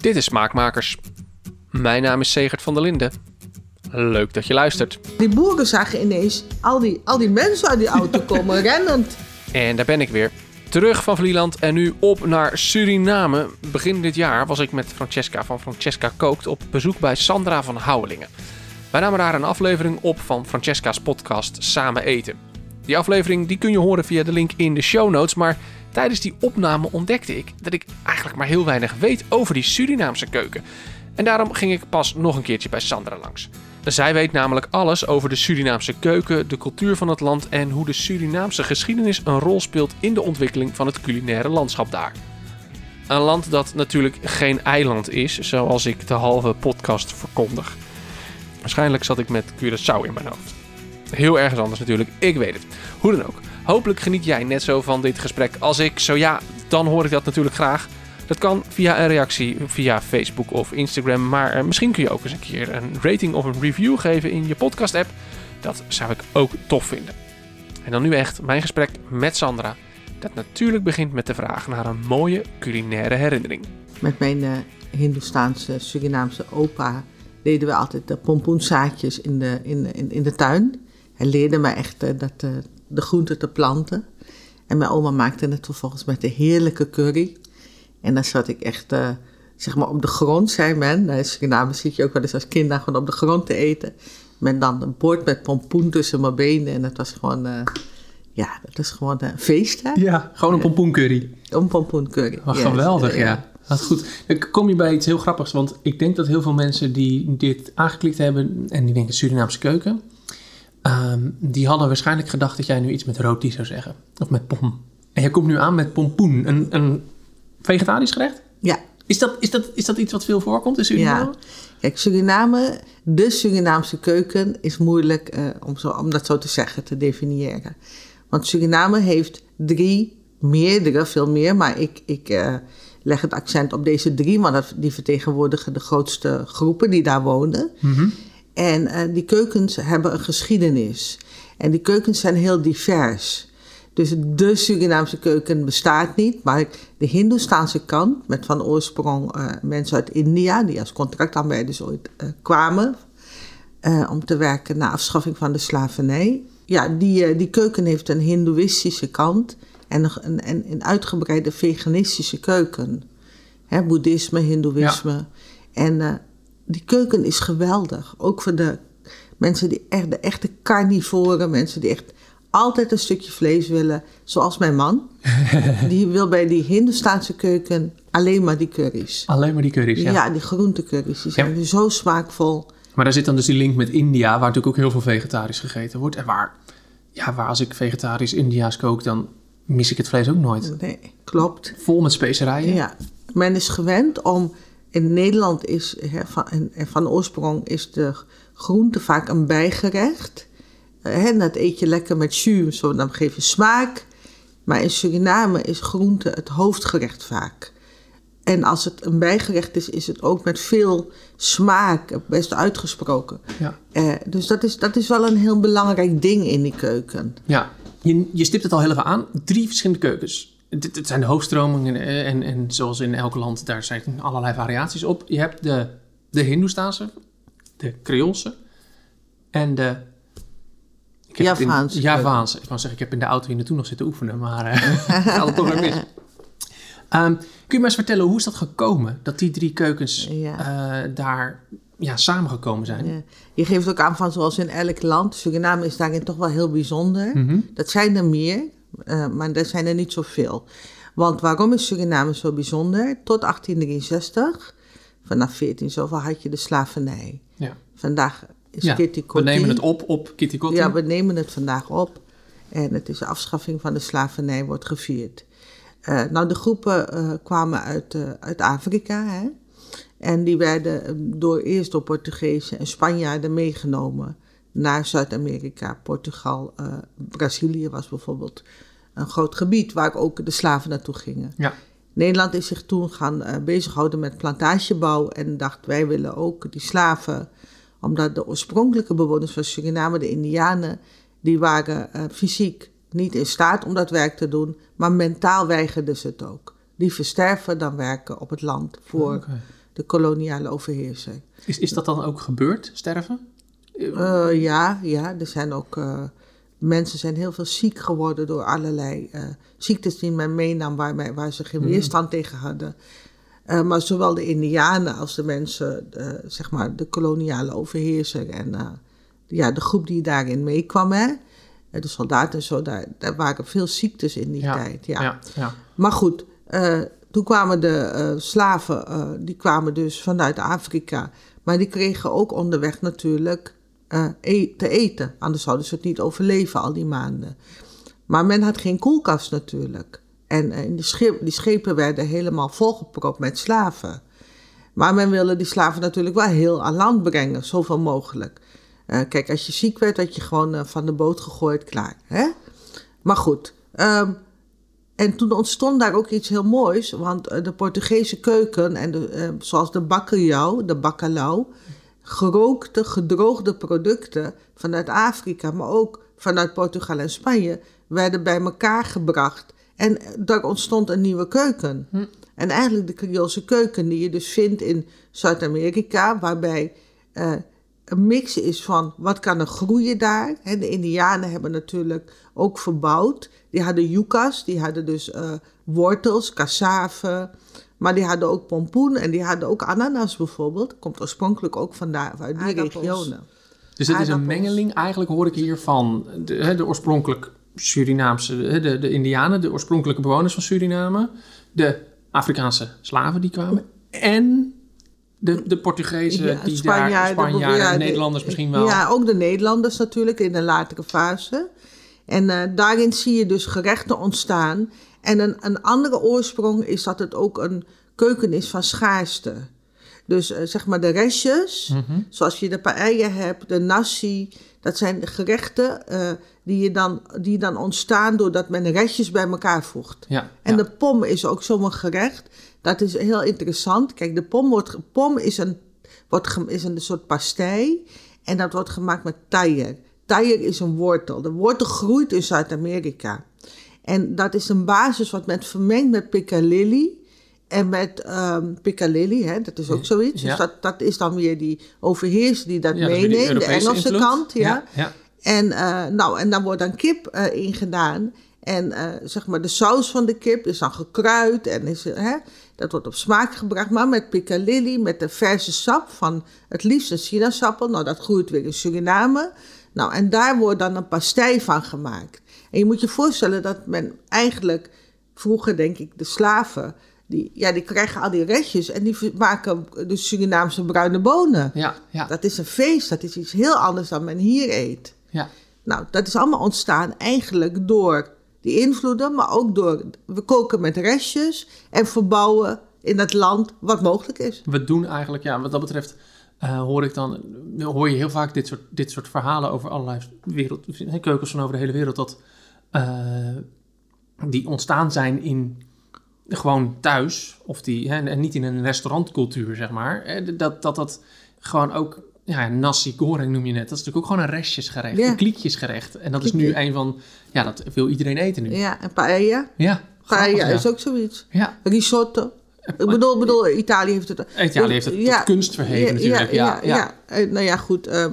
Dit is Smaakmakers. Mijn naam is Segert van der Linden. Leuk dat je luistert. Die boeren zagen ineens al die, al die mensen uit die auto komen, rennend. En daar ben ik weer. Terug van Vlieland en nu op naar Suriname. Begin dit jaar was ik met Francesca van Francesca Kookt op bezoek bij Sandra van Houwelingen. Wij namen daar een aflevering op van Francesca's podcast Samen Eten. Die aflevering die kun je horen via de link in de show notes, maar tijdens die opname ontdekte ik dat ik eigenlijk maar heel weinig weet over die Surinaamse keuken. En daarom ging ik pas nog een keertje bij Sandra langs. Zij weet namelijk alles over de Surinaamse keuken, de cultuur van het land en hoe de Surinaamse geschiedenis een rol speelt in de ontwikkeling van het culinaire landschap daar. Een land dat natuurlijk geen eiland is, zoals ik de halve podcast verkondig. Waarschijnlijk zat ik met Curaçao in mijn hoofd. Heel ergens anders natuurlijk, ik weet het. Hoe dan ook. Hopelijk geniet jij net zo van dit gesprek als ik. Zo ja, dan hoor ik dat natuurlijk graag. Dat kan via een reactie via Facebook of Instagram. Maar eh, misschien kun je ook eens een keer een rating of een review geven in je podcast-app. Dat zou ik ook tof vinden. En dan nu echt mijn gesprek met Sandra. Dat natuurlijk begint met de vraag naar een mooie culinaire herinnering. Met mijn uh, Hindoestaanse, Surinaamse opa deden we altijd de pompoenzaadjes in de, in, in, in de tuin. Hij leerde me echt uh, dat, uh, de groenten te planten. En mijn oma maakte het vervolgens met de heerlijke curry. En dan zat ik echt, uh, zeg maar, op de grond, zei men. In Suriname zit je ook wel eens als kind gewoon op de grond te eten. Men dan een bord met pompoen tussen mijn benen. En dat was gewoon, uh, ja, dat is gewoon een feest. Hè? Ja, gewoon een pompoencurry. Een pompoencurry. Oh, geweldig, ja. ja. Dat goed. Dan kom je bij iets heel grappigs, want ik denk dat heel veel mensen die dit aangeklikt hebben en die denken Surinaamse keuken, um, die hadden waarschijnlijk gedacht dat jij nu iets met roti zou zeggen. Of met pom. En jij komt nu aan met pompoen, een, een vegetarisch gerecht? Ja. Is dat, is, dat, is dat iets wat veel voorkomt in Suriname? Ja. Kijk, Suriname, de Surinaamse keuken is moeilijk uh, om, zo, om dat zo te zeggen, te definiëren. Want Suriname heeft drie, meerdere, veel meer, maar ik, ik uh, leg het accent op deze drie, want dat, die vertegenwoordigen de grootste groepen die daar wonen. Mm -hmm. En uh, die keukens hebben een geschiedenis. En die keukens zijn heel divers. Dus de Surinaamse keuken bestaat niet, maar de Hindoestaanse kant, met van oorsprong uh, mensen uit India, die als contractarbeiders ooit uh, kwamen om te werken na afschaffing van de slavernij. Ja, die, die keuken heeft een Hindoeïstische kant en een, een, een uitgebreide veganistische keuken. Hè, boeddhisme, Hindoeïsme. Ja. En die keuken is geweldig. Ook voor de mensen die echt, de echte carnivoren, mensen die echt altijd een stukje vlees willen, zoals mijn man. die wil bij die Hindoestaanse keuken alleen maar die curry's. Alleen maar die curry's, ja. Ja, die groentecurry's. Die zijn ja. zo smaakvol. Maar daar zit dan dus die link met India, waar natuurlijk ook heel veel vegetarisch gegeten wordt. En waar, ja, waar als ik vegetarisch India's kook, dan mis ik het vlees ook nooit. Nee, klopt. Vol met specerijen. Ja, men is gewend om... In Nederland is van, van oorsprong is de groente vaak een bijgerecht... He, dat eet je lekker met jus, zo, dan geef je smaak. Maar in Suriname is groente het hoofdgerecht vaak. En als het een bijgerecht is, is het ook met veel smaak, best uitgesproken. Ja. Uh, dus dat is, dat is wel een heel belangrijk ding in die keuken. Ja, je, je stipt het al heel even aan. Drie verschillende keukens. Dit, dit zijn de hoofdstromingen en, en, en zoals in elk land, daar zijn allerlei variaties op. Je hebt de, de Hindoestaanse, de Creoolse en de Javaanse. Javaanse. Ik wou zeggen, ik heb in de auto hier naartoe nog zitten oefenen, maar uh, het toch weer mis. Um, kun je me eens vertellen, hoe is dat gekomen? Dat die drie keukens ja. uh, daar ja, samengekomen zijn? Ja. Je geeft ook aan van zoals in elk land. Suriname is daarin toch wel heel bijzonder. Mm -hmm. Dat zijn er meer, uh, maar er zijn er niet zoveel. Want waarom is Suriname zo bijzonder? Tot 1863, vanaf 14 zoveel had je de slavernij. Ja. Vandaag is ja, Kitty we nemen het op op Kitty Kotti. Ja, we nemen het vandaag op. En het is de afschaffing van de slavernij wordt gevierd. Uh, nou, de groepen uh, kwamen uit, uh, uit Afrika. Hè? En die werden door, eerst door Portugezen en Spanjaarden meegenomen naar Zuid-Amerika. Portugal, Brazilië was bijvoorbeeld een groot gebied waar ook de slaven naartoe gingen. Ja. Nederland is zich toen gaan bezighouden met plantagebouw en dacht wij willen ook die slaven omdat de oorspronkelijke bewoners van Suriname, de Indianen, die waren uh, fysiek niet in staat om dat werk te doen, maar mentaal weigerden ze het ook. Die versterven dan werken op het land voor, okay. de koloniale overheerser. Is, is dat dan ook gebeurd, sterven? Uh, ja, ja, er zijn ook. Uh, mensen zijn heel veel ziek geworden door allerlei uh, ziektes die men meenam waar, waar ze geen weerstand mm. tegen hadden. maar zowel de Indianen als de mensen, zeg maar, de koloniale overheerser en ja, de groep die daarin meekwam, hè, de soldaten en zo, daar, daar waren veel ziektes in die tijd. Ja. ja, ja. Maar goed, toen kwamen de slaven, die kwamen dus vanuit Afrika. Maar die kregen ook onderweg natuurlijk uh, te eten. Anders zouden ze het niet overleven al die maanden. Maar men had geen koelkast natuurlijk. En uh, die, die, schepen werden helemaal volgepropt met slaven. Maar men wilde die slaven natuurlijk wel heel aan land brengen, zoveel mogelijk. Uh, kijk, als je ziek werd, werd je gewoon van de boot gegooid, klaar. Hè? Maar goed. Um, en toen ontstond daar ook iets heel moois, want de Portugese keuken, en de, zoals de bacalhau, de bacalhau, gerookte, gedroogde producten vanuit Afrika, maar ook vanuit Portugal en Spanje, werden bij elkaar gebracht. En daar ontstond een nieuwe keuken. Hm. En eigenlijk de Creoolse keuken die je dus vindt in Zuid-Amerika, waarbij uh, een mix is van wat kan er groeien daar. de Indianen hebben natuurlijk ook verbouwd. Die hadden yuccas, die hadden dus uh, wortels, cassave, maar die hadden ook pompoen en die hadden ook ananas bijvoorbeeld. Komt oorspronkelijk ook vandaan, uit die regionen. Dus het is een mengeling, eigenlijk hoor ik hier van de, de oorspronkelijk Surinaamse, de, de Indianen, de oorspronkelijke bewoners van Suriname, de Afrikaanse slaven die kwamen en de, de Portugezen, ja, die Spanjaarden, daar, Spanjaarden, de, Nederlanders misschien wel. Ja, ook de Nederlanders natuurlijk in de latere fase. En uh, daarin zie je dus gerechten ontstaan en een, een andere oorsprong is dat het ook een keuken is van schaarste. Dus uh, zeg maar de restjes, mm-hmm. zoals je de paella hebt, de nasi, dat zijn de gerechten uh, die, je dan, die dan ontstaan doordat men restjes bij elkaar voegt. Ja, en ja. de pom is ook zo'n gerecht. Dat is heel interessant. Kijk, de pom, wordt, pom is, een, wordt, is een soort pastei en dat wordt gemaakt met taier. Taier is een wortel. De wortel groeit in Zuid-Amerika. En dat is een basis wat men vermengt met piccalilli. En met um, piccalilli, hè, dat is ook zoiets. Dus dat, dat is dan weer die overheerser die dat meeneemt, de Engelse kant. Ja. ja, En, uh, nou, en dan wordt dan kip uh, ingedaan. En uh, zeg maar de saus van de kip is dan gekruid en is, hè, dat wordt op smaak gebracht. Maar met piccalilli, met de verse sap van het liefst een sinaasappel. Nou, dat groeit weer in Suriname. Nou, en daar wordt dan een pastei van gemaakt. En je moet je voorstellen dat men eigenlijk vroeger, denk ik, de slaven, die, ja, die krijgen al die restjes en die maken de Surinaamse bruine bonen. Ja, ja. Dat is een feest, dat is iets heel anders dan men hier eet. Ja. Nou, dat is allemaal ontstaan eigenlijk door die invloeden, maar ook door we koken met restjes en verbouwen in het land wat mogelijk is. We doen eigenlijk, ja, wat dat betreft. Uh, hoor ik dan, hoor je heel vaak dit soort, dit soort verhalen over allerlei wereld, keukens van over de hele wereld. Dat die ontstaan zijn in gewoon thuis, of die, hè, en niet in een restaurantcultuur, zeg maar. Dat dat, dat gewoon ook, ja, nasi goreng noem je net, dat is natuurlijk ook gewoon een restjesgerecht, ja. een kliekjesgerecht. En dat is nu een van, ja, dat wil iedereen eten nu. Ja, en paella. Ja. Paella is ook zoiets. Ja. Risotto. Ik bedoel, bedoel, Italië heeft het... Italië heeft het ja, kunst verheven natuurlijk, ja. Ja, ja. nou ja, goed. Uh,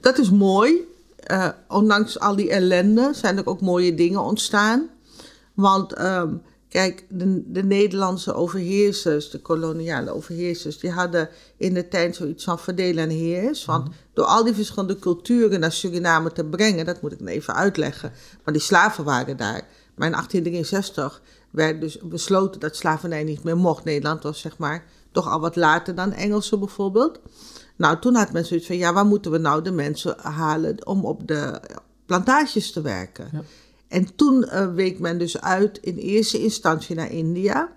dat is mooi uh, ondanks al die ellende zijn er ook mooie dingen ontstaan. Want um, kijk, de, de, Nederlandse overheersers, de koloniale overheersers, die hadden in de tijd zoiets van verdelen en heers. Want mhm. door al die verschillende culturen naar Suriname te brengen, dat moet ik even uitleggen. Maar die slaven waren daar. Maar in 1863 werd dus besloten dat slavernij niet meer mocht. Nederland was zeg maar toch al wat later dan Engelsen bijvoorbeeld. Nou, toen had men zoiets van, ja, waar moeten we nou de mensen halen om op de plantages te werken? Ja. En toen uh, week men dus uit in eerste instantie naar India.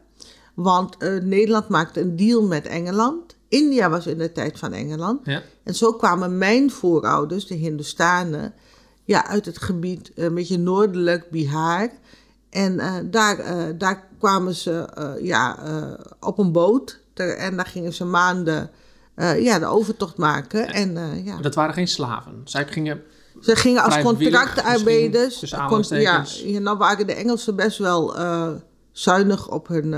Want uh, Nederland maakte een deal met Engeland. India was in de tijd van Engeland. Ja. En zo kwamen mijn voorouders, de Hindustanen, ja, uit het gebied uh, een beetje noordelijk Bihar. En daar, daar kwamen ze ja, op een boot. Ter, en daar gingen ze maanden uh, ja, de overtocht maken. En, uh, ja. Dat waren geen slaven. Zij gingen. Ze gingen als contractarbeiders. Dus ja, ja, nou waren de Engelsen best wel uh, zuinig op hun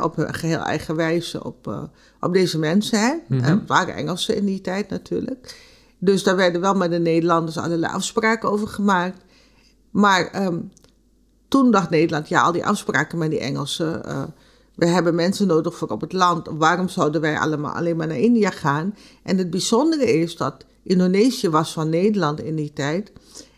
op hun geheel eigen wijze op, eh, op deze mensen. Hè? Mhm. Eh, het waren Engelsen in die tijd natuurlijk. Dus daar werden wel met de Nederlanders allerlei afspraken over gemaakt. Maar ehm, toen dacht Nederland, ja, al die afspraken met die Engelsen. We hebben mensen nodig voor op het land. Waarom zouden wij allemaal alleen maar naar India gaan? En het bijzondere is dat Indonesië was van Nederland in die tijd.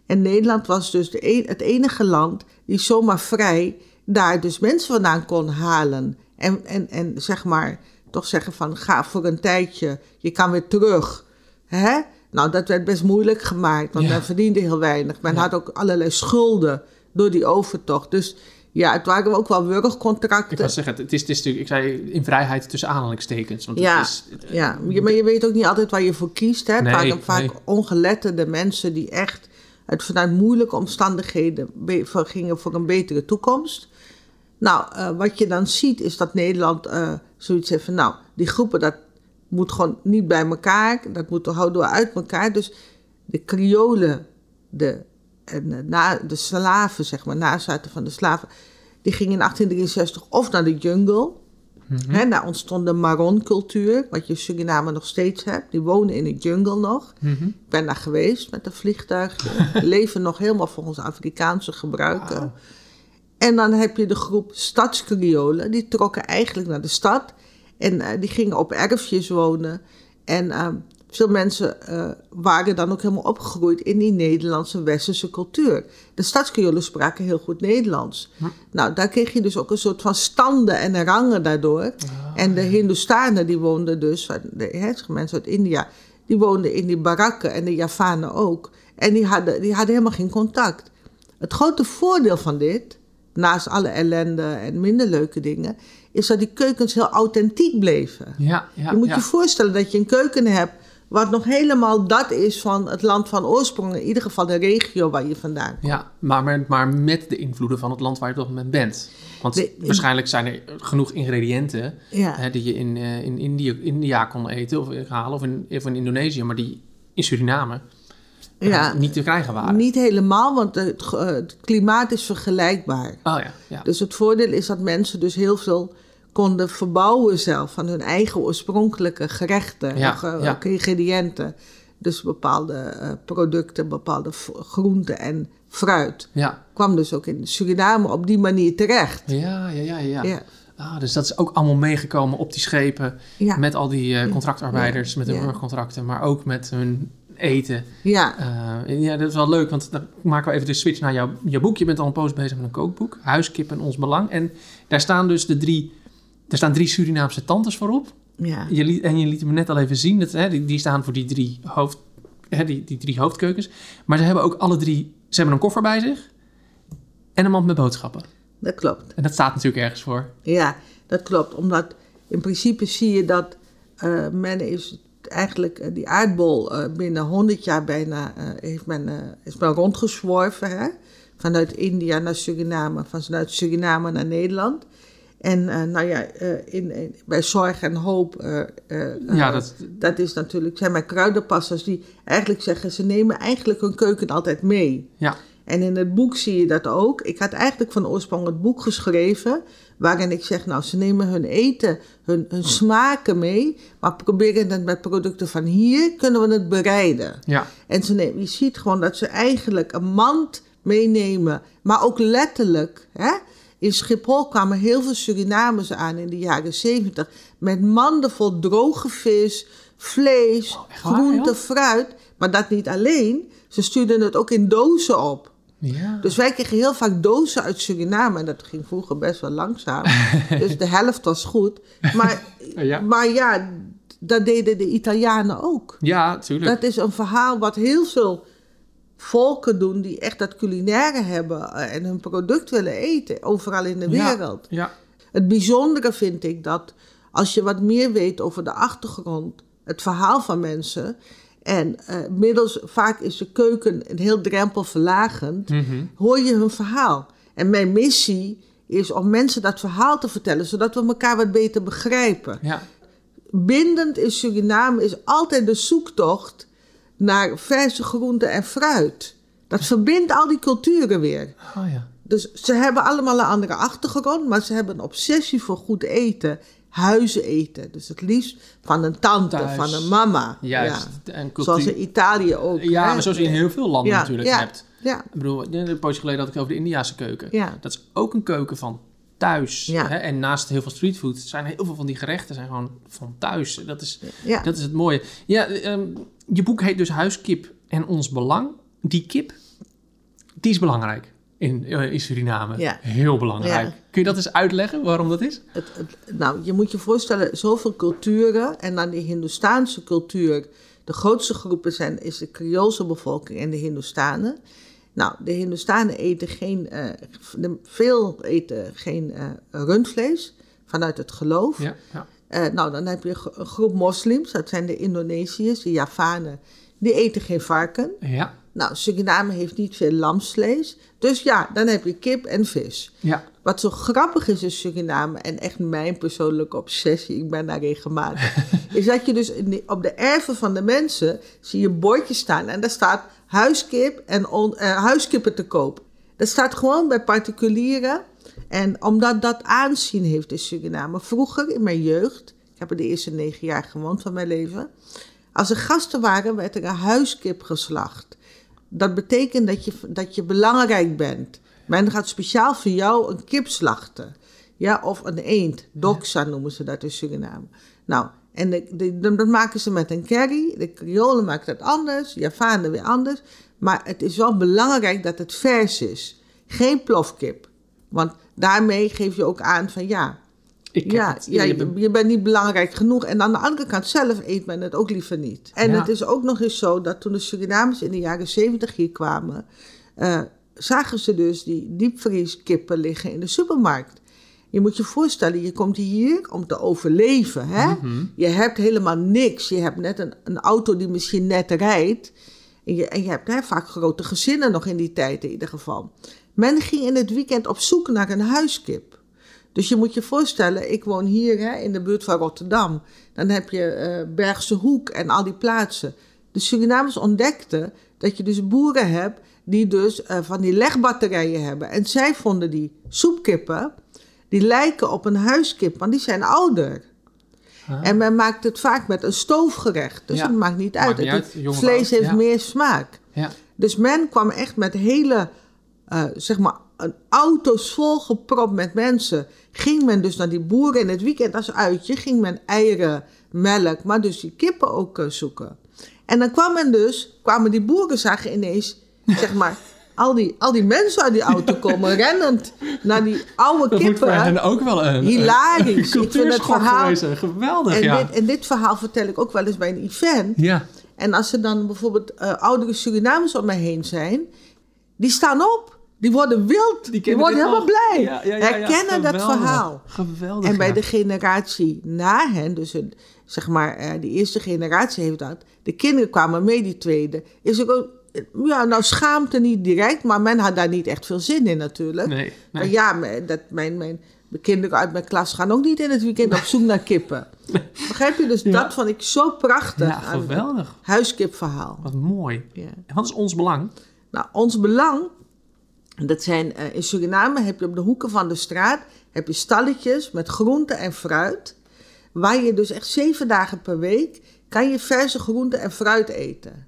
En Nederland was dus de e- het enige land die zomaar vrij daar dus mensen vandaan kon halen. En, en, en zeg maar, toch zeggen van ga voor een tijdje, je kan weer terug. Hè? Nou, dat werd best moeilijk gemaakt, want Ja. men verdiende heel weinig. Men Ja. had ook allerlei schulden door die overtocht. Dus ja, het waren ook wel Ik wurgcontracten. wou zeggen, het is, het is natuurlijk, ik zei in vrijheid tussen aanhalingstekens. Want Ja, het is, Ja, je- maar je weet ook niet altijd waar je voor kiest. Hè? Het Nee, waren vaak nee. ongeletterde mensen die echt uit vanuit moeilijke omstandigheden gingen voor een betere toekomst. Nou, eh, wat je dan ziet is dat Nederland eh, zoiets heeft van, nou, die groepen dat moet gewoon niet bij elkaar, dat moet, houden we uit elkaar. Dus de Kriolen, de, en, eh, na, de slaven, zeg maar, nazaten van de slaven, die gingen in 1863 of naar de jungle, Mhm. Daar ontstond de Maron-cultuur, wat je in Suriname nog steeds hebt. Die wonen in de jungle nog. Mhm. Ik ben daar geweest met een vliegtuigje. leven nog helemaal volgens Afrikaanse gebruiken. En dan heb je de groep stadskriolen. Die trokken eigenlijk naar de stad. En eh, die gingen op erfjes wonen. En eh, veel mensen eh, waren dan ook helemaal opgegroeid in die Nederlandse westerse cultuur. De stadskriolen spraken heel goed Nederlands. Hm. Nou, daar kreeg je dus ook een soort van standen en rangen daardoor. En de Hindoestanen die woonden dus, de mensen uit India, die woonden in die barakken en de Javanen ook. En die hadden, die hadden helemaal geen contact. Het grote voordeel van dit, naast alle ellende en minder leuke dingen, is dat die keukens heel authentiek bleven. Ja, ja, je moet ja. je voorstellen dat je een keuken hebt wat nog helemaal dat is van het land van oorsprong, in ieder geval de regio waar je vandaan komt. Ja, maar, maar, maar met de invloeden van het land waar je op dat moment bent. Want De- waarschijnlijk zijn er genoeg ingrediënten Ja. hè, die je in, eh, in India, India kon eten of halen, of in, of in Indonesië, maar die in Suriname eh, Ja. niet te krijgen waren. Niet helemaal, want het, het klimaat is vergelijkbaar. Oh ja, ja. Dus het voordeel is dat mensen dus heel veel konden verbouwen zelf van hun eigen oorspronkelijke gerechten, Ja, eh, ja. ingrediënten. Dus bepaalde eh, producten, bepaalde groenten en fruit. ja. Kwam dus ook in Suriname op die manier terecht. Ja, ja, ja, ja. Ja. Ah, dus dat is ook allemaal meegekomen op die schepen. Ja. Met al die eh, contractarbeiders, met hun werkcontracten, maar ook met hun eten. Ja, ja, dat is wel leuk, want dan maken we even de switch naar jouw, jouw boek. Je bent al een poos bezig met een kookboek, Huiskip en Ons Belang. En daar staan dus de drie, daar staan drie Surinaamse tantes voorop. ja. Je liet, en je liet me net al even zien, dat, hè, die, die staan voor die drie, hoofd, hè, die, die drie hoofdkeukens. Maar ze hebben ook alle drie, ze hebben een koffer bij zich en een mand met boodschappen. dat klopt. En dat staat natuurlijk ergens voor. Ja, dat klopt. Omdat in principe zie je dat eh, men is eigenlijk eh, die aardbol eh, binnen 100 jaar bijna heeft men, is men rondgezworven. Hè? Vanuit India naar Suriname, vanuit Suriname naar Nederland. En eh, nou ja, eh, in, in- bij Zorg en Hoop, eh, Ja, dat, dat is natuurlijk, zijn mijn kruidenpassers die eigenlijk zeggen, ze nemen eigenlijk hun keuken altijd mee. ja, En in het boek zie je dat ook. Ik had eigenlijk van oorsprong het boek geschreven. Waarin ik zeg, nou, ze nemen hun eten, hun, hun smaken mee. Maar proberen het met producten van hier, kunnen we het bereiden. ja, En ze nemen, je ziet gewoon dat ze eigenlijk een mand meenemen. Maar ook letterlijk. Hè? In Schiphol kwamen heel veel Surinamers aan in de jaren zeventig. Met manden vol droge vis, vlees, Oh, waar, groente, fruit. Maar dat niet alleen. Ze stuurden het ook in dozen op. ja. Dus wij kregen heel vaak dozen uit Suriname. En dat ging vroeger best wel langzaam. dus de helft was goed. Maar Ja. maar ja dat deden de Italianen ook. ja, tuurlijk. Dat is een verhaal wat heel veel volken doen die echt dat culinaire hebben eh, en hun product willen eten, overal in de wereld. Ja, Het bijzondere vind ik dat als je wat meer weet over de achtergrond, het verhaal van mensen, en eh, middels vaak is de keuken een heel drempelverlagend, mhm. hoor je hun verhaal. En mijn missie is om mensen dat verhaal te vertellen, zodat we elkaar wat beter begrijpen ja. bindend in Suriname is altijd de zoektocht naar verse groenten en fruit. Dat verbindt al die culturen weer. Oh ja. dus ze hebben allemaal een andere achtergrond, maar ze hebben een obsessie voor goed eten. Huizeneten. Dus het liefst van een tante, Thuis. van een mama. Juist. Ja. En cultuur. Zoals in Italië ook. ja, hè? maar zoals je in heel veel landen Ja, natuurlijk ja. hebt. Ja, Ik bedoel, een poosje geleden had ik het over de Indiase keuken. ja. Dat is ook een keuken van thuis. Ja. Hè? En naast heel veel streetfood zijn heel veel van die gerechten zijn gewoon van thuis. Dat is, ja. dat is het mooie. Ja, ehm, je boek heet dus Huiskip en ons belang. Die kip, die is belangrijk in, eh, in Suriname. Ja. Heel belangrijk. Kun je dat eens uitleggen waarom dat is? Het, het- nou, je moet je voorstellen, zoveel culturen en dan die Hindoestaanse cultuur. De grootste groepen zijn, is de Creoolse bevolking en de Hindoestanen. Nou, de Hindoestanen eten geen, eh, veel eten geen eh, rundvlees vanuit het geloof. Ja, ja. Eh, nou, dan heb je een gro- een groep moslims, dat zijn de Indonesiërs, de Javanen. Die eten geen varken. ja. Nou, Suriname heeft niet veel lamsvlees. Dus ja, dan heb je kip en vis. ja. Wat zo grappig is in Suriname, en echt mijn persoonlijke obsessie, ik ben daar regelmatig, is dat je dus op de erven van de mensen zie je bordjes staan en daar staat huiskip en eh, huiskippen te koop. Dat staat gewoon bij particulieren. En omdat dat aanzien heeft in Suriname. Vroeger, in mijn jeugd, ik heb er de eerste negen jaar gewoond van mijn leven. Als er gasten waren, werd er een huiskip geslacht. Dat betekent dat je, dat je belangrijk bent. Men gaat speciaal voor jou een kip slachten. Ja, of een eend. Doxa noemen ze dat in Suriname. Nou, en de, de- de- dat maken ze met een curry. De Creolen maken dat anders. Javanen weer anders. Maar het is wel belangrijk dat het vers is. Geen plofkip. Want daarmee geef je ook aan van ja, Ik ja, je je, bent- niet belangrijk genoeg. En aan de andere kant zelf eet men het ook liever niet. En Ja. het is ook nog eens zo dat toen de Surinamers in de jaren zeventig hier kwamen... eh, zagen ze dus die diepvrieskippen liggen in de supermarkt. Je moet je voorstellen, je komt hier om te overleven. Hè? Mhm. Je hebt helemaal niks. Je hebt net een, een auto die misschien net rijdt. En je, en je hebt hè, vaak grote gezinnen nog in die tijd in ieder geval. Men ging in het weekend op zoek naar een huiskip. Dus je moet je voorstellen, ik woon hier hè, in de buurt van Rotterdam. Dan heb je eh, Bergse Hoek en al die plaatsen. De Surinamers ontdekten dat je dus boeren hebt die dus eh, van die legbatterijen hebben. En zij vonden die soepkippen, die lijken op een huiskip, want die zijn ouder. En men maakt het vaak met een stoofgerecht. Dus Ja. het maakt niet uit. Maakt niet Het- uit, vlees heeft ja. meer smaak. Ja. Dus men kwam echt met hele, eh, zeg maar, een auto's volgepropt met mensen. Ging men dus naar die boeren in het weekend als uitje, ging men eieren, melk, maar dus die kippen ook eh, zoeken. En dan kwam men dus, kwamen die boeren zagen ineens, zeg maar, al die, al die mensen uit die auto komen rennend naar die oude Dat moet kippen. voor hen ook wel een, Hilarisch. een Ik vind het cultuurschok verhaal-. Geweldig, En, ja. dit, en dit verhaal vertel ik ook wel eens bij een event. Ja. En als er dan bijvoorbeeld eh, oudere Surinamers om mij heen zijn, die staan op. Die worden wild. Die, worden helemaal al. blij. Ja, ja, ja. Herkennen dat verhaal. Geweldig, En bij de generatie na hen, dus een, zeg maar, eh, de eerste generatie heeft dat. De kinderen kwamen mee, die tweede. Is ook, ja, nou schaamte niet direct, maar men had daar niet echt veel zin in natuurlijk. Nee, Maar ja, mijn- dat, mijn, mijn de kinderen uit mijn klas gaan ook niet in het weekend op zoek naar kippen. Begrijp je? Dus Ja. dat vond ik zo prachtig Ja, geweldig. huiskipverhaal. Wat mooi. Ja. En wat is ons belang? Nou, ons belang, dat zijn eh, in Suriname heb je op de hoeken van de straat heb je stalletjes met groente en fruit, waar je dus echt zeven dagen per week kan je verse groente en fruit eten.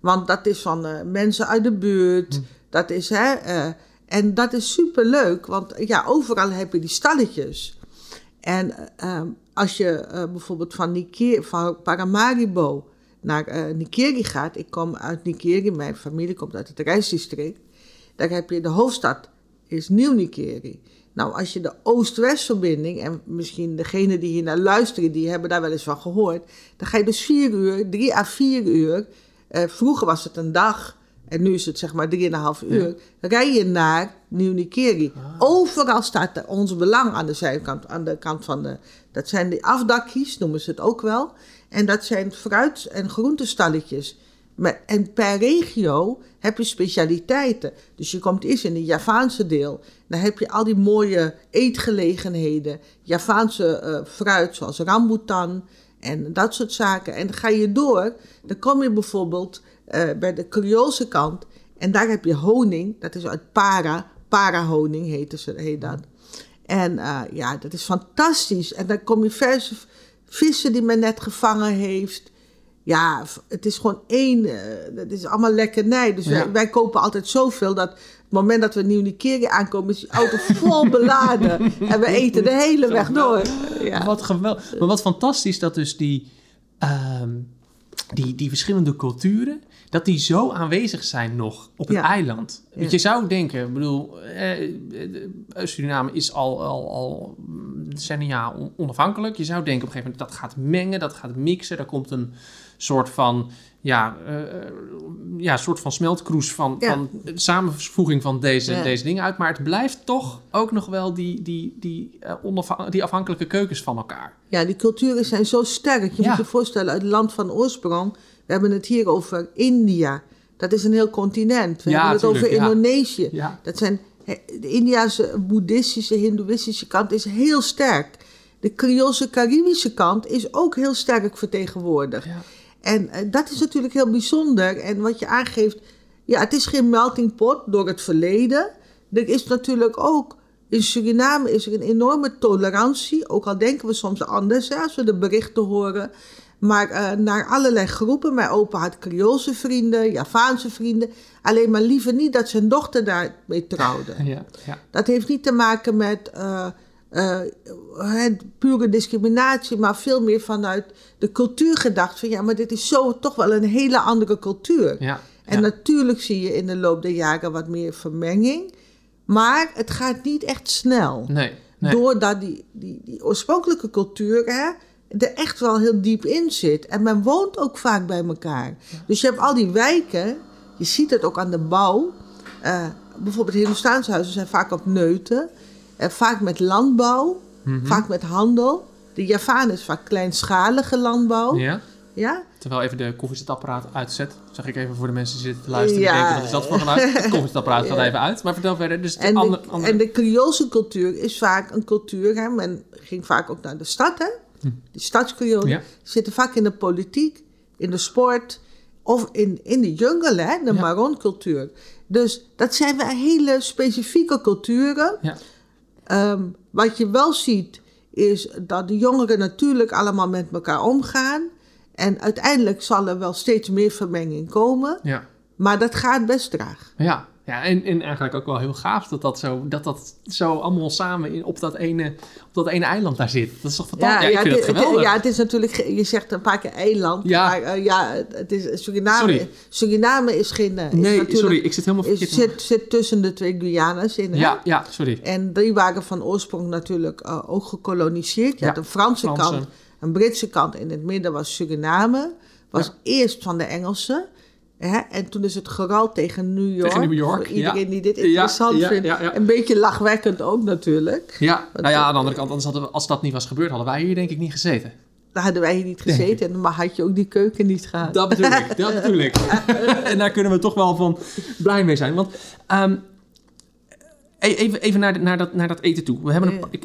Want dat is van eh, mensen uit de buurt, dat is hè, eh, en dat is super leuk, want ja, overal heb je die stalletjes. En eh, ehm, als je eh, bijvoorbeeld van, Niker, van Paramaribo naar eh Nikeri gaat, ik kom uit Nikeri, mijn familie komt uit het reisdistrict, daar heb je de hoofdstad, is Nieuw Nikeri. Nou, als je de Oost-West-verbinding, en misschien degene die hier naar luisteren, die hebben daar wel eens van gehoord, dan ga je dus vier uur, drie à vier uur, eh, vroeger was het een dag, en nu is het zeg maar drieënhalf uur, rij je naar Nieuw Nikeri. Overal staat er ons belang aan de zijkant, aan de kant van de, dat zijn de afdakjes, noemen ze het ook wel. En dat zijn fruit- en groentestalletjes. Maar, en per regio heb je specialiteiten. Dus je komt eerst in het Javaanse deel. Dan heb je al die mooie eetgelegenheden. Javaanse eh, fruit zoals rambutan en dat soort zaken. En dan ga je door. Dan kom je bijvoorbeeld eh, bij de Creoolse kant. En daar heb je honing. Dat is uit para. parahoning heette ze, heet dat. En eh, ja, dat is fantastisch. En dan kom je verse vissen die men net gevangen heeft. Ja, het is gewoon één. eh, Het is allemaal lekkernij. Dus wij kopen altijd zoveel dat. Het moment dat we nieuw Nigeria aankomen, is die auto vol beladen. en we eten de hele weg door. Ja. Wat geweldig. Maar wat fantastisch dat dus die, ehm, die, die verschillende culturen, dat die zo aanwezig zijn nog op het Ja. eiland. Want je zou denken, ik bedoel, eh, eh, Suriname is al, al, al decennia on- onafhankelijk. Je zou denken op een gegeven moment, dat gaat mengen, dat gaat mixen. Daar komt een soort van, ja, eh, ja soort van smeltkroes van, Ja. van samenvoeging van deze, Ja. deze dingen uit. Maar het blijft toch ook nog wel die, die, die, onafha- die afhankelijke keukens van elkaar. Ja, die culturen zijn zo sterk. Je Ja. moet je voorstellen, het land van oorsprong. We hebben het hier over India. Dat is een heel continent. We hebben het tuurlijk, over. Indonesië. Dat zijn, de Indiase, boeddhistische, hindoeïstische kant is heel sterk. De Creoolse, Caribische kant is ook heel sterk vertegenwoordigd. En eh, dat is natuurlijk heel bijzonder. En wat je aangeeft, ja, het is geen melting pot door het verleden. Er is natuurlijk ook, in Suriname is er een enorme tolerantie. Ook al denken we soms anders hè, als we de berichten horen. Maar eh, naar allerlei groepen. Mijn opa had Creoolse vrienden, Javaanse vrienden. Alleen maar liever niet dat zijn dochter daarmee trouwde. Ja, ja. Dat heeft niet te maken met eh, het pure discriminatie, maar veel meer vanuit de cultuur gedacht. Van ja, maar dit is zo toch wel een hele andere cultuur. ja. En ja. natuurlijk zie je in de loop der jaren wat meer vermenging. Maar het gaat niet echt snel. Nee, nee. Doordat die, die, die oorspronkelijke cultuur hè, er echt wel heel diep in zit. En men woont ook vaak bij elkaar. Dus je hebt al die wijken. Je ziet het ook aan de bouw. Eh, bijvoorbeeld Hindoestaanse huizen zijn vaak op neuten. Eh, vaak met landbouw. Mhm. Vaak met handel. De Javaan is vaak kleinschalige landbouw. Ja. Ja? Terwijl even de koffiezetapparaat uitzet. Zeg ik even voor de mensen die zitten te luisteren. Ja. Denken, wat is dat voor geluid? Het koffiezetapparaat gaat Ja. even uit. Maar vertel verder. Dus de En, andere, de, andere... en de Creoolse cultuur is vaak een cultuur. Hè? Men ging vaak ook naar de stad. Hè? Die stadskreolen Ja. zitten vaak in de politiek, in de sport of in, in de jungle, hè? de Ja. Maron-cultuur. Dus dat zijn wel hele specifieke culturen. Ja. Ehm, wat je wel ziet, is dat de jongeren natuurlijk allemaal met elkaar omgaan. En uiteindelijk zal er wel steeds meer vermenging komen. Ja. Maar dat gaat best traag. Ja, ja en, en eigenlijk ook wel heel gaaf dat dat zo, dat dat zo allemaal samen in, op, dat ene, op dat ene eiland daar zit. Dat is toch fantastisch? Ja, ik vind het, het geweldig. ja, het is natuurlijk, je zegt een paar keer eiland, Ja. maar eh, ja, het- is Suriname. Sorry. Suriname is geen. eh, is nee, sorry, ik zit helemaal verkeerd. zit, zit tussen de twee Guyanas in. hè? ja, ja, sorry. En die waren van oorsprong natuurlijk eh, ook gekoloniseerd. Je Ja, had een Franse, Franse. kant, een Britse kant. In het midden was Suriname. Was Ja. eerst van de Engelsen. Hè? En toen is het geral tegen New York. Tegen New York, Voor iedereen ja. die dit interessant ja, vindt. ja. Een beetje lachwekkend ook natuurlijk. Ja, nou ja, aan de andere kant, anders hadden we, als dat niet was gebeurd, hadden wij hier denk ik niet gezeten. Daar hadden wij hier niet gezeten. En maar had je ook die keuken niet gehad. Dat bedoel ik, dat bedoel ik. en daar kunnen we toch wel van blij mee zijn. Want ehm, e- even, even naar, de- naar, dat, naar dat eten toe. We hebben een, ik,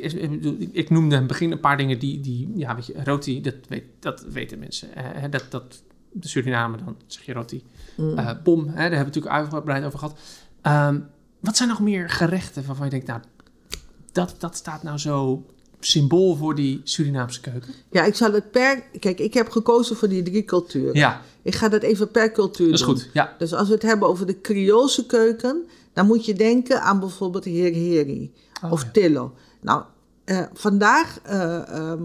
ik, noemde in het begin een paar dingen die, die ja, weet je, roti, dat, weet, dat weten mensen. Dat, dat, de Suriname, dan zeg je roti. Mm. Eh, pom, hè, daar hebben we het natuurlijk uitgebreid over gehad. Ehm, wat zijn nog meer gerechten waarvan je denkt, nou, dat, dat staat nou zo symbool voor die Surinaamse keuken? Ja, ik zal het per... Kijk, ik heb gekozen voor die drie culturen. Ja, Ik ga dat even per cultuur dat is doen. goed. Ja, Dus als we het hebben over de Creoolse keuken... dan moet je denken aan bijvoorbeeld Heer Heri Oh, of ja. Tillo. Nou, eh, vandaag eh, ehm,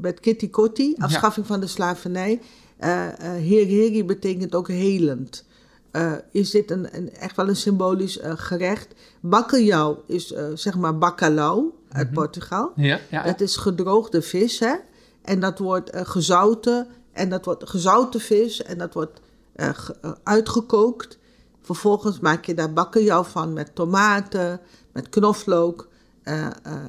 met Kitty Kotti, afschaffing van de slavernij... Heri betekent ook helend. Eh, is dit een, een, echt wel een symbolisch gerecht. Bacalhau is eh, zeg maar bacalhau uit Mhm. Portugal. ja, ja, ja. Dat is gedroogde vis, hè. En dat wordt gezouten. En dat wordt gezouten vis. En dat wordt ge- uitgekookt. Vervolgens maak je daar bakkenjauw van met tomaten, met knoflook.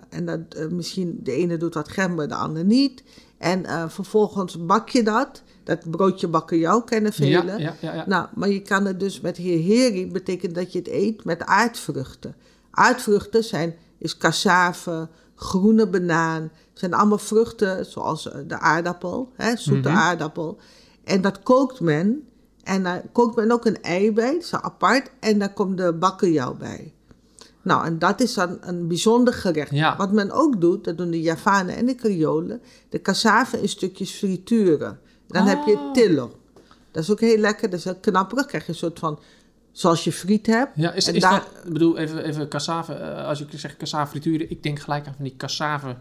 en dat, misschien de ene doet wat gember, de ander niet. En eh, vervolgens bak je dat. Dat broodje bakkenjauw kennen ja, velen. ja, ja, ja. Nou, maar je kan het dus met heri betekent dat je het eet met aardvruchten. Aardvruchten zijn, is cassave, groene banaan, zijn allemaal vruchten zoals eh, de aardappel, hè, zoete Mhm. aardappel. En dat kookt men en daar kookt men ook een ei bij, is apart, en daar komt de bakkenjauw bij. Nou, en dat is dan een bijzonder gerecht. Ja. Wat men ook doet, dat doen de Javanen en de Creolen, de cassave in stukjes frituren. Dan heb je Oh. tillo. Dat is ook heel lekker, dat is heel knapperig. krijg je een soort van, zoals je friet hebt. Ja, is, En is daar- dat, ik bedoel, even, even cassave, eh, als je zegt cassave frituren, ik denk gelijk aan van die cassave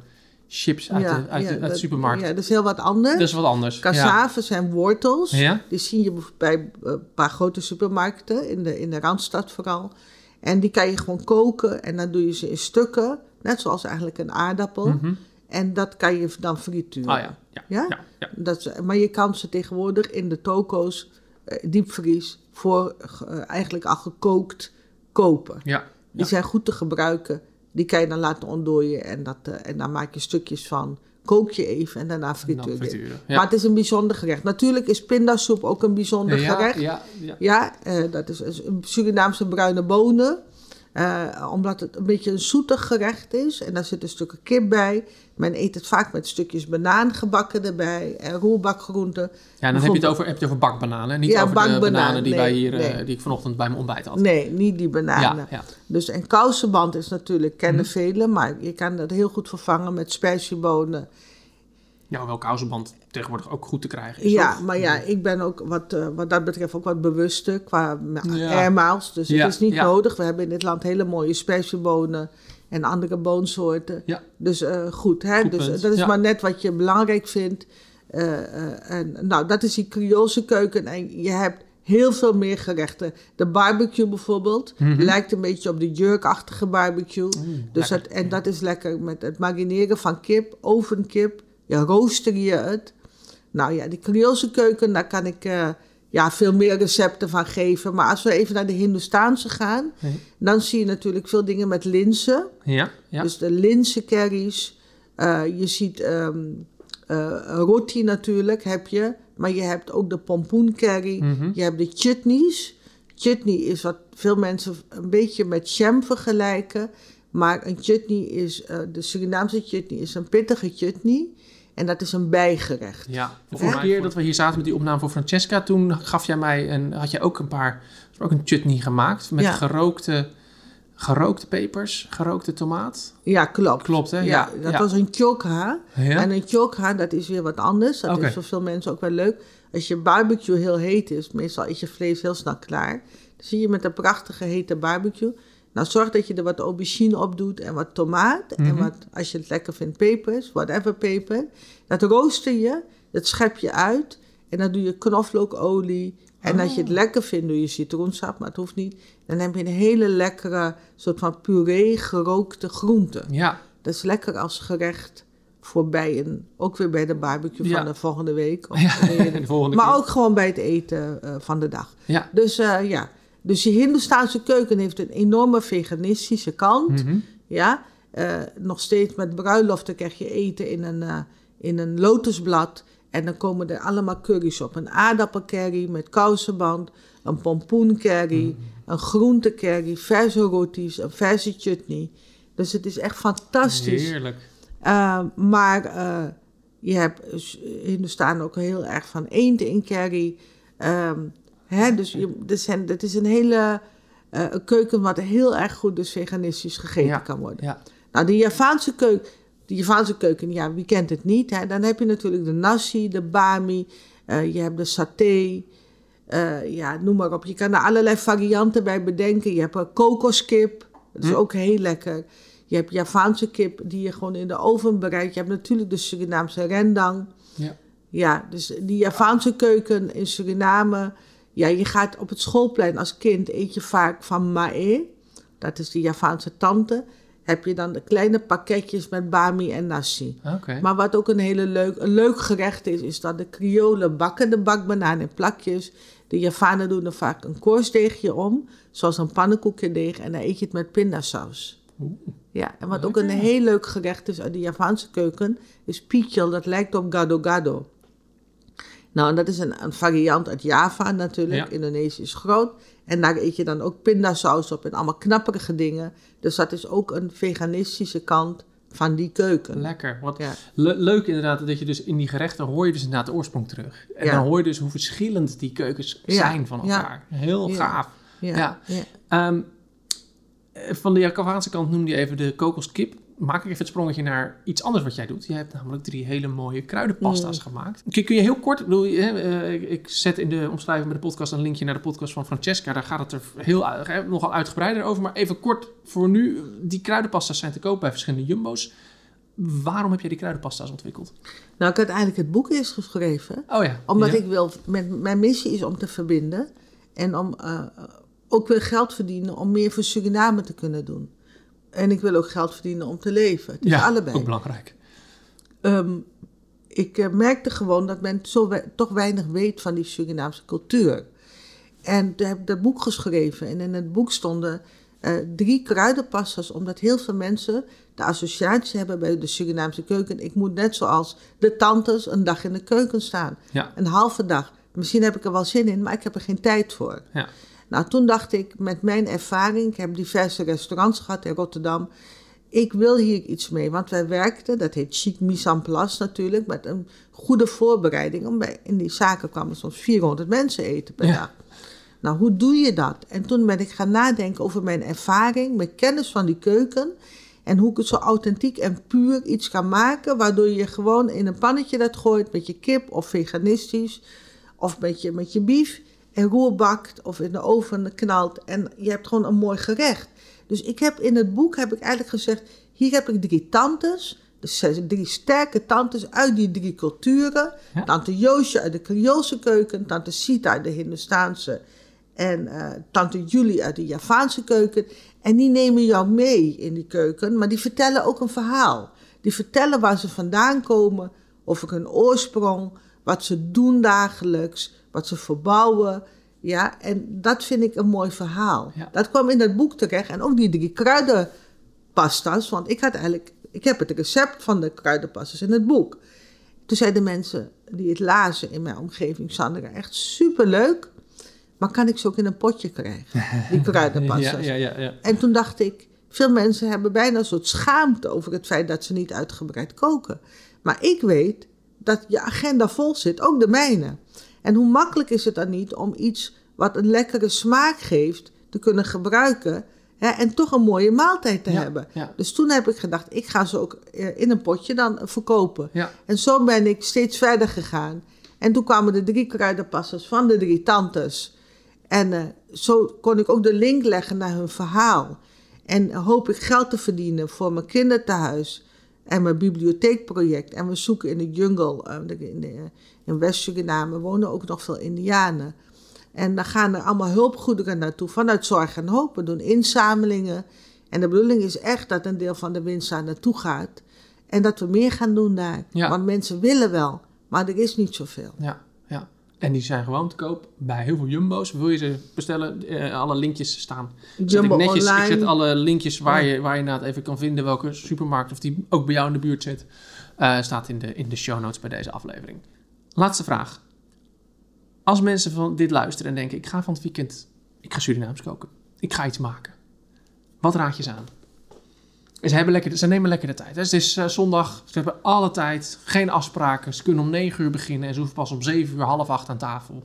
chips uit, Ja, de, uit, ja, de, uit de dat- supermarkt. Ja, dat is heel wat anders. dat is wat anders. Cassave zijn wortels. Die zie je bij eh, een paar grote supermarkten, in de, in de Randstad vooral. En die kan je gewoon koken en dan doe je ze in stukken, net zoals eigenlijk een aardappel. Mhm. En dat kan je dan frituren. Ah ja, ja, Ja? ja, ja. Dat is- maar je kan ze tegenwoordig in de toko's, eh, diepvries, voor eh, eigenlijk al gekookt kopen. ja. Die zijn goed te gebruiken. Die kan je dan laten ontdooien en, dat, eh, en dan maak je stukjes van. Kook je even en daarna frituur je. Maar het is een bijzonder gerecht. Natuurlijk is pindasoep ook een bijzonder ja, gerecht. Ja, ja. Ja, eh, dat is is een Surinaamse bruine bonen. Eh, omdat het een beetje een zoetig gerecht is. En daar zitten stukken kip bij. Men eet het vaak met stukjes banaan gebakken erbij. En roerbakgroenten. Ja, dan heb je het over, heb je het over bakbananen. Niet Ja, over de bananen die, wij hier, eh, nee. die ik vanochtend bij mijn ontbijt had. Nee, niet die bananen. Ja, ja. Dus en kousenband is natuurlijk, kennen Mhm. velen. Maar je kan dat heel goed vervangen met spijsjebonen. Ja, wel kousenband tegenwoordig ook goed te krijgen is. Ja, toch? maar ja, ik ben ook wat, eh, wat dat betreft ook wat bewuster qua ma- Ja. airmiles. Dus Ja, het is niet ja. nodig. We hebben in dit land hele mooie spijsjebonen en andere boonsoorten. Dus eh, goed, hè? Goed dus, punt, eh, dat is maar net wat je belangrijk vindt. En, nou, dat is die Creoolse keuken. En je hebt heel veel meer gerechten. De barbecue bijvoorbeeld Mhm. lijkt een beetje op de jurkachtige barbecue. Mm, Dus dat, en dat is lekker met het marineren van kip, ovenkip. Ja, rooster je het. Nou ja, die Creoolse keuken, daar kan ik eh, ja, veel meer recepten van geven. Maar als we even naar de Hindoestaanse gaan, Nee. dan zie je natuurlijk veel dingen met linzen. Ja, ja. Dus de linzencurry's. Eh, je ziet eh, roti natuurlijk, heb je. Maar je hebt ook de pompoencurry. Mhm. Je hebt de chutneys. Chutney is wat veel mensen een beetje met jam vergelijken. Maar een chutney is, de Surinaamse chutney is een pittige chutney. En dat is een bijgerecht. Ja, de vorige keer dat we hier zaten met die opname voor Francesca, toen gaf jij mij een, had jij ook een paar, ook een chutney gemaakt met Ja. gerookte, gerookte pepers, gerookte tomaat. Ja, klopt. Klopt, hè? Ja, Ja, dat was een chokha. En een chokha, dat is weer wat anders. Dat is voor veel mensen ook wel leuk. Als je barbecue heel heet is, meestal is je vlees heel snel klaar. Dan zie je met een prachtige hete barbecue. Nou, zorg dat je er wat aubergine op doet en wat tomaat. En Mhm. wat, als je het lekker vindt, pepers, whatever peper. Dat rooster je, dat schep je uit. En dan doe je knoflookolie. En als je het Oh. lekker vindt, doe je citroensap, maar het hoeft niet. Dan heb je een hele lekkere soort van puree gerookte groenten. Ja, Dat is lekker als gerecht voor bij een, ook weer bij de barbecue Ja. van de volgende week. Of ja. de volgende maar keer. ook gewoon bij het eten eh, van de dag. Ja. Dus eh, ja, dus die Hindoestaanse keuken heeft een enorme veganistische kant. Mhm. Ja, Eh, nog steeds met bruiloften krijg je eten in een, eh, in een lotusblad. En dan komen er allemaal curry's op. Een aardappelcurry met kousenband, een pompoencurry, Mhm. een groentecurry, verse roties, een verse chutney. Dus het is echt fantastisch. Heerlijk. Uh, maar uh, je hebt Hindustan ook heel erg van eend in curry. Um, hè, dus je, zijn, het is een hele uh, een keuken wat heel erg goed dus veganistisch gegeten Ja, kan worden. Ja. Nou, de Javaanse keuken, de Javaanse keuken, ja, wie kent het niet? Hè? Dan heb je natuurlijk de nasi, de bami, uh, je hebt de saté. Uh, ja, noem maar op. Je kan er allerlei varianten bij bedenken. Je hebt een kokoskip, dat is Hm. ook heel lekker. Je hebt Javaanse kip die je gewoon in de oven bereidt. Je hebt natuurlijk de Surinaamse rendang. Ja. Ja, dus die Javaanse keuken in Suriname. Ja, je gaat op het schoolplein als kind eet je vaak van mae. Dat is de Javaanse tante. Heb je dan de kleine pakketjes met bami en nasi. Oké. Maar wat ook een hele leuk, een leuk gerecht is, is dat de Kriolen bakken de bakbanaan in plakjes. De Javanen doen er vaak een koorsteegje om, zoals een pannenkoekendeeg. En dan eet je het met pindasaus. Oeh. Ja, en wat ook een heel leuk gerecht is uit de Javaanse keuken, is pichel. Dat lijkt op gado-gado. Nou, en dat is een, een variant uit Java natuurlijk. Ja. Indonesië is groot. En daar eet je dan ook pindasaus op en allemaal knapperige dingen. Dus dat is ook een veganistische kant van die keuken. Lekker. Wat Ja. le- leuk inderdaad dat je dus in die gerechten hoor je dus inderdaad de oorsprong terug. En Ja. dan hoor je dus hoe verschillend die keukens zijn van ja. elkaar. Heel gaaf. Ja, Ja. ja. Ehm, Eh, Van de Javaanse kant noemde je even de kokoskip. Maak ik even het sprongetje naar iets anders wat jij doet. Je hebt namelijk drie hele mooie kruidenpasta's gemaakt. Kun, kun je heel kort, bedoel, hè, eh, ik zet in de omschrijving bij de podcast een linkje naar de podcast van Francesca. Daar gaat het er heel, eh, nogal uitgebreider over. Maar even kort voor nu, die kruidenpasta's zijn te koop bij verschillende jumbo's. Waarom heb jij die kruidenpasta's ontwikkeld? Nou, ik had eigenlijk het boek eerst geschreven. Oh ja. Omdat Ja. ik wil, mijn, mijn missie is om te verbinden. En om eh, ook weer geld verdienen om meer voor Suriname te kunnen doen. En ik wil ook geld verdienen om te leven. Het is ja, allebei. ook belangrijk. Ehm, ik eh, merkte gewoon dat men zo we- toch weinig weet van die Surinaamse cultuur. En toen heb ik dat boek geschreven. En in het boek stonden eh, drie kruidenpassers, omdat heel veel mensen de associatie hebben bij de Surinaamse keuken. Ik moet net zoals de tantes een dag in de keuken staan. Ja. Een halve dag. Misschien heb ik er wel zin in, maar ik heb er geen tijd voor. Ja. Nou, toen dacht ik, met mijn ervaring, ik heb diverse restaurants gehad in Rotterdam. Ik wil hier iets mee, want wij werkten, dat heet chic mise en place natuurlijk, met een goede voorbereiding. Om bij, in die zaken kwamen soms 400 mensen eten per Ja. dag. Nou, hoe doe je dat? En toen ben ik gaan nadenken over mijn ervaring, mijn kennis van die keuken. En hoe ik het zo authentiek en puur iets kan maken, waardoor je gewoon in een pannetje dat gooit met je kip of veganistisch of met je, met je bief en roer bakt of in de oven knalt en je hebt gewoon een mooi gerecht. Dus ik heb in het boek heb ik eigenlijk gezegd, hier heb ik drie tantes, dus drie sterke tantes uit die drie culturen. Ja. Tante Joosje uit de Creoolse keuken, tante Sita uit de Hindustaanse en eh, tante Julie uit de Javaanse keuken. En die nemen jou mee in die keuken, maar die vertellen ook een verhaal. Die vertellen waar ze vandaan komen, over hun oorsprong, wat ze doen dagelijks, wat ze verbouwen. Ja, en dat vind ik een mooi verhaal. Ja. Dat kwam in dat boek terecht. En ook die drie kruidenpastas, want ik had eigenlijk, ik heb het recept van de kruidenpastas in het boek. Toen zeiden mensen die het lazen in mijn omgeving, Sandra, echt superleuk. Maar kan ik ze ook in een potje krijgen, die kruidenpastas? Ja, ja, ja, ja. En toen dacht ik, veel mensen hebben bijna een soort schaamte over het feit dat ze niet uitgebreid koken. Maar ik weet dat je agenda vol zit, ook de mijne. En hoe makkelijk is het dan niet om iets wat een lekkere smaak geeft te kunnen gebruiken hè, en toch een mooie maaltijd te Ja, hebben. ja. Dus toen heb ik gedacht, ik ga ze ook eh, in een potje dan verkopen. Ja. En zo ben ik steeds verder gegaan. En toen kwamen de drie kruidenpassers van de drie tantes. En eh, zo kon ik ook de link leggen naar hun verhaal. En hoop ik geld te verdienen voor mijn kinderthuis en mijn bibliotheekproject. En we zoeken in de jungle, eh, in, de- in West-Suriname wonen ook nog veel Indianen. En dan gaan er allemaal hulpgoederen naartoe vanuit Zorg en Hoop. We doen inzamelingen. En de bedoeling is echt dat een deel van de winst daar naartoe gaat. En dat we meer gaan doen daar. Ja. Want mensen willen wel, maar er is niet zoveel. Ja. En die zijn gewoon te koop bij heel veel jumbo's. Wil je ze bestellen? Eh, alle linkjes staan. Zet Jumbo ik, netjes, ik online. zet alle linkjes waar je, waar je inderdaad even kan vinden welke supermarkt of die ook bij jou in de buurt zit. eh, staat in de, in de show notes bij deze aflevering. Laatste vraag. Als mensen van dit luisteren en denken: ik ga van het weekend, ik ga Surinaams koken. Ik ga iets maken. Wat raad je ze aan? Ze, hebben lekker, ze nemen lekker de tijd. hè. Het is eh, zondag, ze hebben alle tijd, geen afspraken. Ze kunnen om 9 uur beginnen en ze hoeven pas om 7 uur, half acht aan tafel.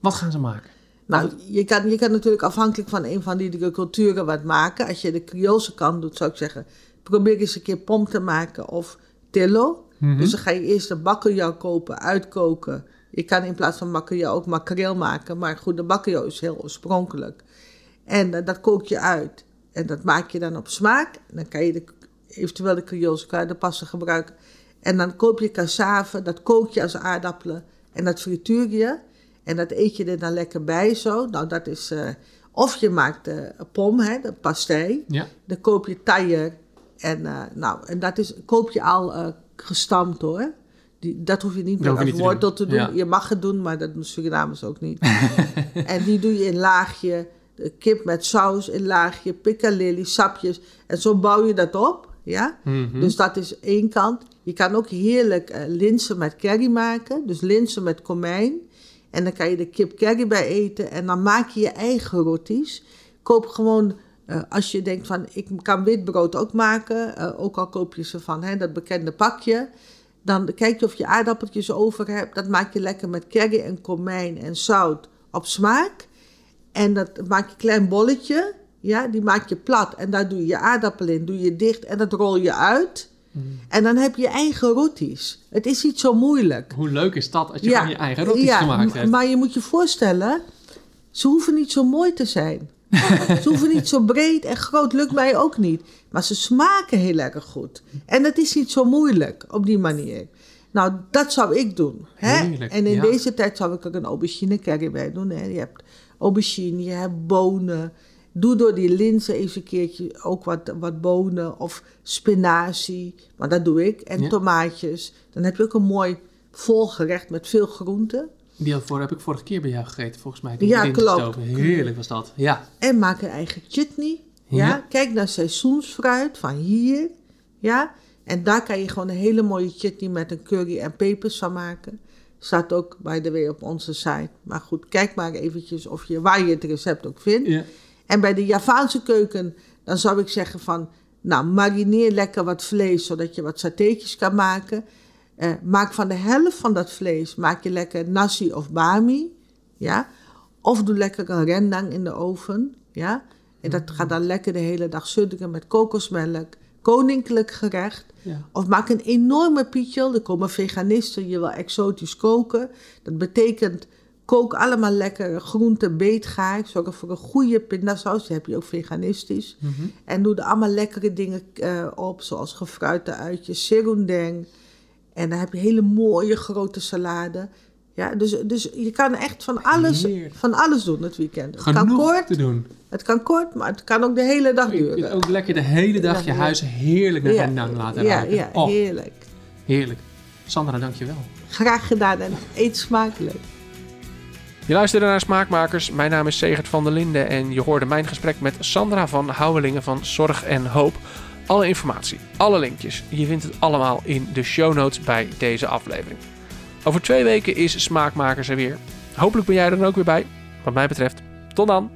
Wat gaan ze maken? Nou, je kan, je kan natuurlijk afhankelijk van een van die culturen wat maken. Als je de Creoolse kant doet, zou ik zeggen, probeer eens een keer pom te maken of tillo. Mhm. Dus dan ga je eerst de bakkeljauw kopen, uitkoken. Je kan in plaats van bakkeljauw ook makreel maken. Maar goed, de bakkeljauw is heel oorspronkelijk. En eh, dat kook je uit. En dat maak je dan op smaak. En dan kan je de, eventueel de Creoolse kruidenpassen gebruiken. En dan koop je cassave, dat kook je als aardappelen. En dat frituur je. En dat eet je er dan lekker bij zo. Nou, dat is... eh, of je maakt de pom, hè, de pastei. Ja, Dan koop je taier. En, eh, nou, en dat is, koop je al eh, gestampt hoor. Die, dat hoef je niet meer als wortel doen. te doen. Ja. Je mag het doen, maar dat doen Surinamers ook niet. en die doe je in laagje. De kip met saus in laagje. Piccalilli, sapjes. En zo bouw je dat op. Ja? Mhm. Dus dat is één kant. Je kan ook heerlijk eh, linzen met curry maken. Dus linzen met komijn. En dan kan je de kip curry bij eten. En dan maak je je eigen roties. Koop gewoon, eh, als je denkt van ik kan witbrood ook maken. eh, ook al koop je ze van hè, dat bekende pakje. Dan kijk je of je aardappeltjes over hebt. Dat maak je lekker met curry en komijn en zout op smaak. En dat maak je een klein bolletje. Ja, die maak je plat en daar doe je je aardappel in, doe je dicht en dat rol je uit. En dan heb je je eigen roties. Het is niet zo moeilijk. Hoe leuk is dat als je gewoon je eigen roties ja, gemaakt hebt? Maar je moet je voorstellen, ze hoeven niet zo mooi te zijn. ze hoeven niet zo breed en groot, lukt mij ook niet. Maar ze smaken heel erg goed. En het is niet zo moeilijk op die manier. Nou, dat zou ik doen. Hè? Heerlijk, en in ja. deze tijd zou ik er een aubergine curry bij doen. Hè? Je hebt aubergine, je hebt bonen. Doe door die linzen eens een keertje ook wat, wat bonen of spinazie. Maar dat doe ik. En Ja. tomaatjes. Dan heb je ook een mooi vol gerecht met veel groenten. Die voor, heb ik vorige keer bij jou gegeten, volgens mij. Die Ja, klopt. Heerlijk was dat. Ja. En maak een eigen chutney. Ja. Ja. Kijk naar seizoensfruit van hier. Ja. En daar kan je gewoon een hele mooie chutney met een curry en pepers van maken. Staat ook, by the way, op onze site. Maar goed, kijk maar eventjes of je, waar je het recept ook vindt. ja. En bij de Javaanse keuken, dan zou ik zeggen van... Nou, marineer lekker wat vlees, zodat je wat satéetjes kan maken. Eh, maak van de helft van dat vlees, maak je lekker nasi of bami. Ja? Of doe lekker een rendang in de oven. Ja? En dat gaat dan lekker de hele dag sudderen met kokosmelk. Koninklijk gerecht. Ja. Of maak een enorme pietjel. Er komen veganisten, je wil exotisch koken. Dat betekent, kook allemaal lekker groenten beetgaar. Zorg voor een goede pindasaus, die heb je ook veganistisch. Mhm. En doe er allemaal lekkere dingen eh, op, zoals gefruite uitjes, serundeng. En dan heb je hele mooie grote salade. Ja, dus, dus je kan echt van alles, van alles doen het weekend. Het kan, Genoeg kort, te doen. het kan kort, maar het kan ook de hele dag Je kunt duren. ook lekker de hele dag je huis heerlijk naar Ja, laten ja, ruiken. ja, Oh, heerlijk. heerlijk. Sandra, dankjewel. Graag gedaan en eet smakelijk. Je luisterde naar Smaakmakers. Mijn naam is Segert van der Linden en je hoorde mijn gesprek met Sandra van Houwelingen van Zorg en Hoop. Alle informatie, alle linkjes, je vindt het allemaal in de show notes bij deze aflevering. Over twee weken is Smaakmakers er weer. Hopelijk ben jij er dan ook weer bij. Wat mij betreft, tot dan!